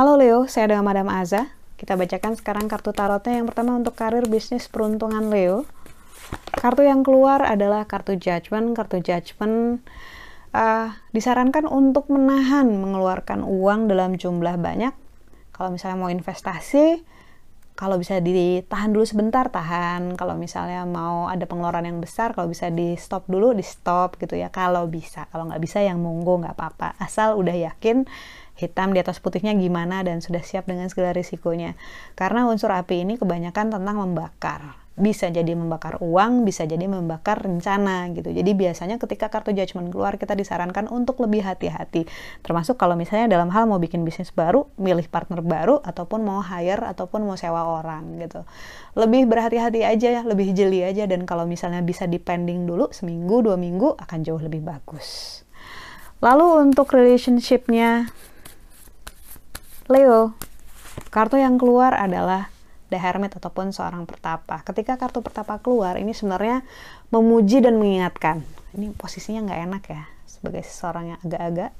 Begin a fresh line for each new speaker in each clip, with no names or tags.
Halo Leo, saya dengan Madam Aza. Kita bacakan sekarang kartu tarotnya. Yang pertama untuk karir, bisnis, peruntungan Leo. Kartu yang keluar adalah kartu judgment. Kartu judgment uh, disarankan untuk menahan mengeluarkan uang dalam jumlah banyak. Kalau misalnya mau investasi, kalau bisa ditahan dulu sebentar tahan kalau misalnya mau ada pengeluaran yang besar kalau bisa di stop dulu di stop gitu ya kalau bisa kalau nggak bisa yang monggo nggak apa-apa asal udah yakin hitam di atas putihnya gimana dan sudah siap dengan segala risikonya. Karena unsur api ini kebanyakan tentang membakar. Bisa jadi membakar uang, bisa jadi membakar rencana gitu. Jadi biasanya ketika kartu judgment keluar kita disarankan untuk lebih hati-hati. Termasuk kalau misalnya dalam hal mau bikin bisnis baru, milih partner baru ataupun mau hire ataupun mau sewa orang gitu. Lebih berhati-hati aja ya, lebih jeli aja dan kalau misalnya bisa dipending dulu seminggu, dua minggu akan jauh lebih bagus. Lalu untuk relationshipnya Leo, kartu yang keluar adalah The Hermit ataupun seorang pertapa. Ketika kartu pertapa keluar, ini sebenarnya memuji dan mengingatkan. Ini posisinya nggak enak ya, sebagai seseorang yang agak-agak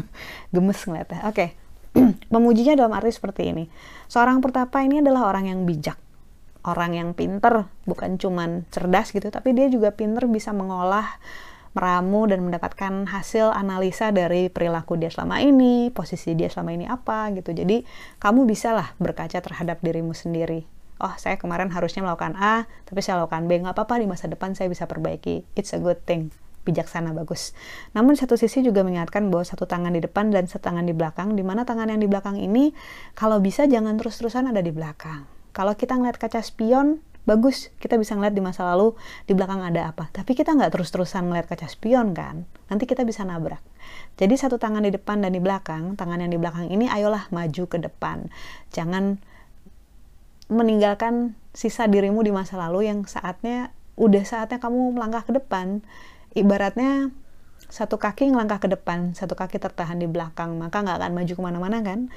gemes ngeliatnya. Oke, okay. memujinya dalam arti seperti ini. Seorang pertapa ini adalah orang yang bijak, orang yang pinter, bukan cuman cerdas gitu, tapi dia juga pinter bisa mengolah meramu dan mendapatkan hasil analisa dari perilaku dia selama ini, posisi dia selama ini apa gitu. Jadi kamu bisa lah berkaca terhadap dirimu sendiri. Oh, saya kemarin harusnya melakukan A, tapi saya lakukan B. Nggak apa-apa, di masa depan saya bisa perbaiki. It's a good thing. Bijaksana, bagus. Namun satu sisi juga mengingatkan bahwa satu tangan di depan dan satu tangan di belakang, di mana tangan yang di belakang ini, kalau bisa jangan terus-terusan ada di belakang. Kalau kita ngeliat kaca spion, bagus kita bisa ngeliat di masa lalu di belakang ada apa. Tapi kita nggak terus-terusan ngeliat kaca spion kan? Nanti kita bisa nabrak. Jadi satu tangan di depan dan di belakang tangan yang di belakang ini ayolah maju ke depan. Jangan meninggalkan sisa dirimu di masa lalu yang saatnya udah saatnya kamu melangkah ke depan. Ibaratnya satu kaki ngelangkah ke depan, satu kaki tertahan di belakang, maka nggak akan maju ke mana-mana kan?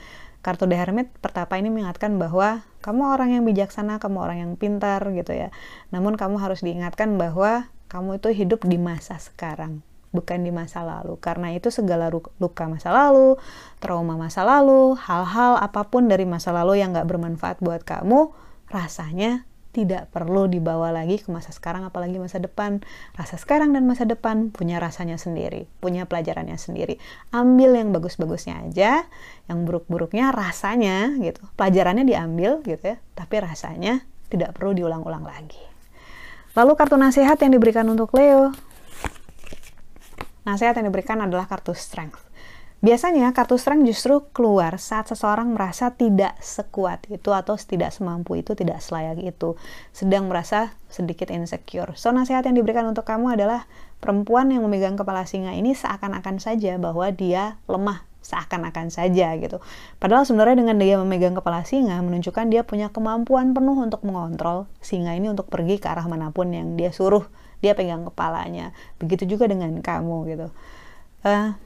Kartu The Hermit pertapa ini mengingatkan bahwa kamu orang yang bijaksana, kamu orang yang pintar gitu ya. Namun kamu harus diingatkan bahwa kamu itu hidup di masa sekarang, bukan di masa lalu. Karena itu segala luka masa lalu, trauma masa lalu, hal-hal apa pun dari masa lalu yang nggak bermanfaat buat kamu, rasanya tidak perlu dibawa lagi ke masa sekarang apalagi masa depan. Rasa sekarang dan masa depan punya rasanya sendiri, punya pelajarannya sendiri. Ambil yang bagus-bagusnya aja, yang buruk-buruknya rasanya gitu. Pelajarannya diambil gitu ya, tapi rasanya tidak perlu diulang-ulang lagi. Lalu kartu nasihat yang diberikan untuk Leo. Nasihat yang diberikan adalah kartu strength. Biasanya kartu strength justru keluar saat seseorang merasa tidak sekuat itu atau tidak semampu itu, tidak selayak itu, sedang merasa sedikit insecure. So nasihat yang diberikan untuk kamu adalah perempuan yang memegang kepala singa ini seakan-akan saja bahwa dia lemah, seakan-akan saja gitu. Padahal sebenarnya dengan dia memegang kepala singa menunjukkan dia punya kemampuan penuh untuk mengontrol singa ini untuk pergi ke arah mana pun yang dia suruh dia pegang kepalanya. Begitu juga dengan kamu gitu. Uh,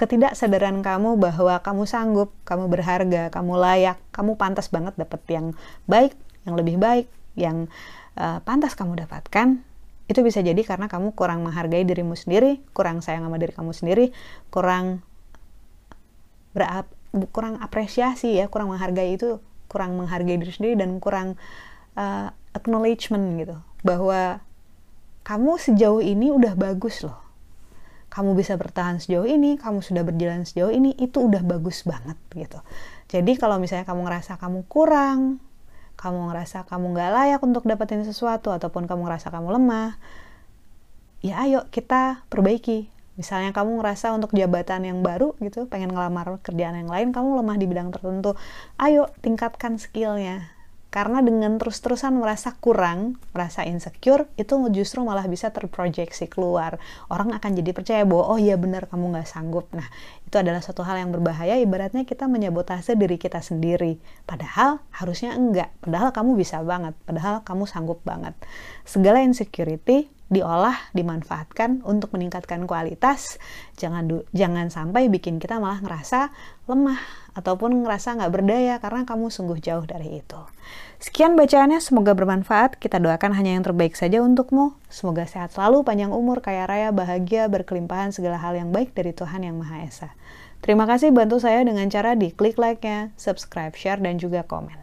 ketidaksadaran kamu bahwa kamu sanggup, kamu berharga, kamu layak, kamu pantas banget dapat yang baik, yang lebih baik, yang uh, pantas kamu dapatkan, itu bisa jadi karena kamu kurang menghargai dirimu sendiri, kurang sayang sama diri kamu sendiri, kurang berap, kurang apresiasi ya, kurang menghargai itu, kurang menghargai diri sendiri dan kurang uh, acknowledgement gitu bahwa kamu sejauh ini udah bagus loh kamu bisa bertahan sejauh ini, kamu sudah berjalan sejauh ini, itu udah bagus banget gitu. Jadi kalau misalnya kamu ngerasa kamu kurang, kamu ngerasa kamu nggak layak untuk dapetin sesuatu, ataupun kamu ngerasa kamu lemah, ya ayo kita perbaiki. Misalnya kamu ngerasa untuk jabatan yang baru gitu, pengen ngelamar kerjaan yang lain, kamu lemah di bidang tertentu, ayo tingkatkan skillnya karena dengan terus-terusan merasa kurang, merasa insecure, itu justru malah bisa terproyeksi keluar. Orang akan jadi percaya bahwa, oh iya benar kamu nggak sanggup. Nah, itu adalah satu hal yang berbahaya, ibaratnya kita menyabotase diri kita sendiri. Padahal harusnya enggak, padahal kamu bisa banget, padahal kamu sanggup banget. Segala insecurity diolah, dimanfaatkan untuk meningkatkan kualitas. Jangan jangan sampai bikin kita malah ngerasa lemah ataupun ngerasa nggak berdaya karena kamu sungguh jauh dari itu. Sekian bacaannya, semoga bermanfaat. Kita doakan hanya yang terbaik saja untukmu. Semoga sehat selalu, panjang umur, kaya raya, bahagia, berkelimpahan segala hal yang baik dari Tuhan Yang Maha Esa. Terima kasih bantu saya dengan cara di klik like-nya, subscribe, share, dan juga komen.